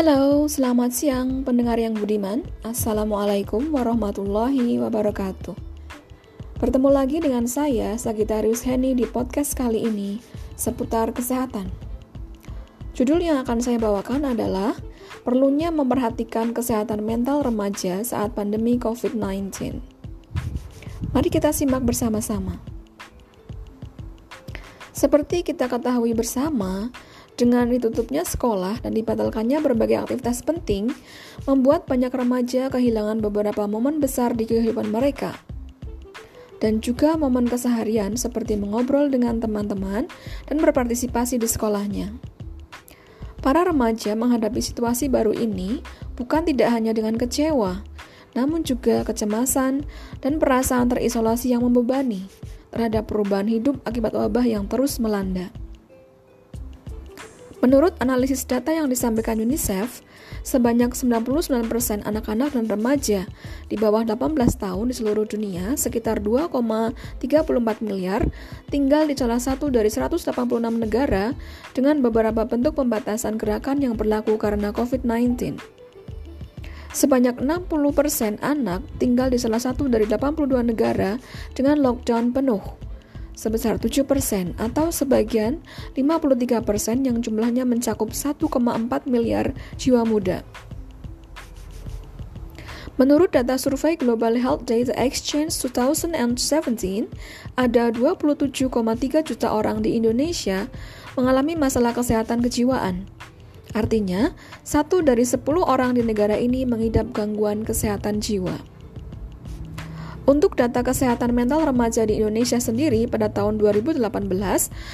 Halo, selamat siang pendengar yang budiman. Assalamualaikum warahmatullahi wabarakatuh. Bertemu lagi dengan saya, Sagitarius Heni di podcast kali ini seputar kesehatan. Judul yang akan saya bawakan adalah Perlunya memperhatikan kesehatan mental remaja saat pandemi COVID-19. Mari kita simak bersama-sama. Seperti kita ketahui bersama, dengan ditutupnya sekolah dan dibatalkannya berbagai aktivitas penting, membuat banyak remaja kehilangan beberapa momen besar di kehidupan mereka. Dan juga momen keseharian seperti mengobrol dengan teman-teman dan berpartisipasi di sekolahnya. Para remaja menghadapi situasi baru ini bukan tidak hanya dengan kecewa, namun juga kecemasan dan perasaan terisolasi yang membebani terhadap perubahan hidup akibat wabah yang terus melanda. Menurut analisis data yang disampaikan UNICEF, sebanyak 99% anak-anak dan remaja di bawah 18 tahun di seluruh dunia, sekitar 2,34 miliar, tinggal di salah satu dari 186 negara dengan beberapa bentuk pembatasan gerakan yang berlaku karena COVID-19. Sebanyak 60% anak tinggal di salah satu dari 82 negara dengan lockdown penuh sebesar 7% atau sebagian 53% yang jumlahnya mencakup 1,4 miliar jiwa muda. Menurut data survei Global Health Data Exchange 2017, ada 27,3 juta orang di Indonesia mengalami masalah kesehatan kejiwaan. Artinya, satu dari 10 orang di negara ini mengidap gangguan kesehatan jiwa. Untuk data kesehatan mental remaja di Indonesia sendiri pada tahun 2018,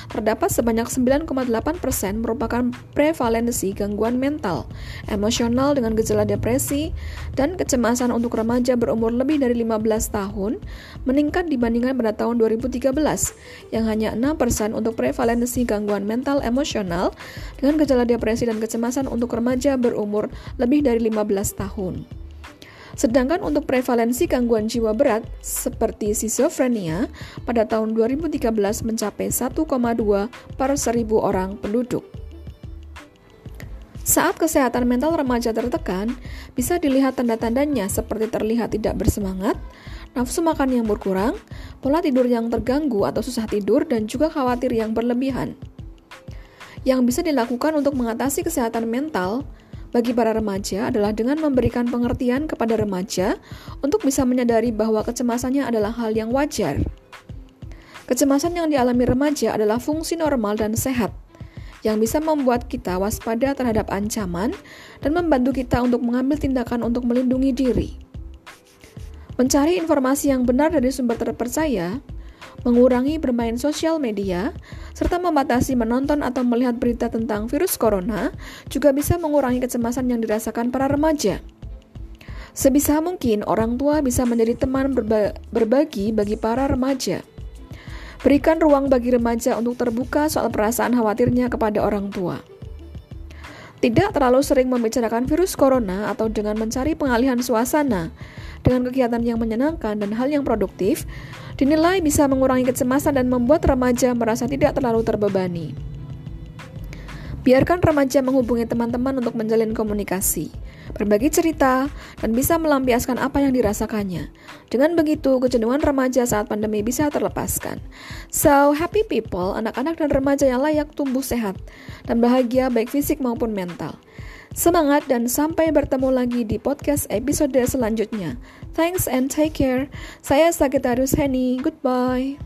terdapat sebanyak 9,8% merupakan prevalensi gangguan mental, emosional dengan gejala depresi, dan kecemasan untuk remaja berumur lebih dari 15 tahun, meningkat dibandingkan pada tahun 2013, yang hanya 6% untuk prevalensi gangguan mental emosional dengan gejala depresi dan kecemasan untuk remaja berumur lebih dari 15 tahun. Sedangkan untuk prevalensi gangguan jiwa berat seperti schizophrenia pada tahun 2013 mencapai 1,2 per 1000 orang penduduk. Saat kesehatan mental remaja tertekan, bisa dilihat tanda-tandanya seperti terlihat tidak bersemangat, nafsu makan yang berkurang, pola tidur yang terganggu atau susah tidur, dan juga khawatir yang berlebihan. Yang bisa dilakukan untuk mengatasi kesehatan mental bagi para remaja adalah dengan memberikan pengertian kepada remaja untuk bisa menyadari bahwa kecemasannya adalah hal yang wajar. Kecemasan yang dialami remaja adalah fungsi normal dan sehat yang bisa membuat kita waspada terhadap ancaman dan membantu kita untuk mengambil tindakan untuk melindungi diri. Mencari informasi yang benar dari sumber terpercaya mengurangi bermain sosial media, serta membatasi menonton atau melihat berita tentang virus corona juga bisa mengurangi kecemasan yang dirasakan para remaja. Sebisa mungkin orang tua bisa menjadi teman berba berbagi bagi para remaja. Berikan ruang bagi remaja untuk terbuka soal perasaan khawatirnya kepada orang tua. Tidak terlalu sering membicarakan virus corona atau dengan mencari pengalihan suasana dengan kegiatan yang menyenangkan dan hal yang produktif, dinilai bisa mengurangi kecemasan dan membuat remaja merasa tidak terlalu terbebani. Biarkan remaja menghubungi teman-teman untuk menjalin komunikasi, berbagi cerita, dan bisa melampiaskan apa yang dirasakannya. Dengan begitu, kejenuhan remaja saat pandemi bisa terlepaskan. So, happy people, anak-anak dan remaja yang layak tumbuh sehat dan bahagia baik fisik maupun mental. Semangat dan sampai bertemu lagi di podcast episode selanjutnya. Thanks and take care. Saya Sagitarius Henny. Goodbye.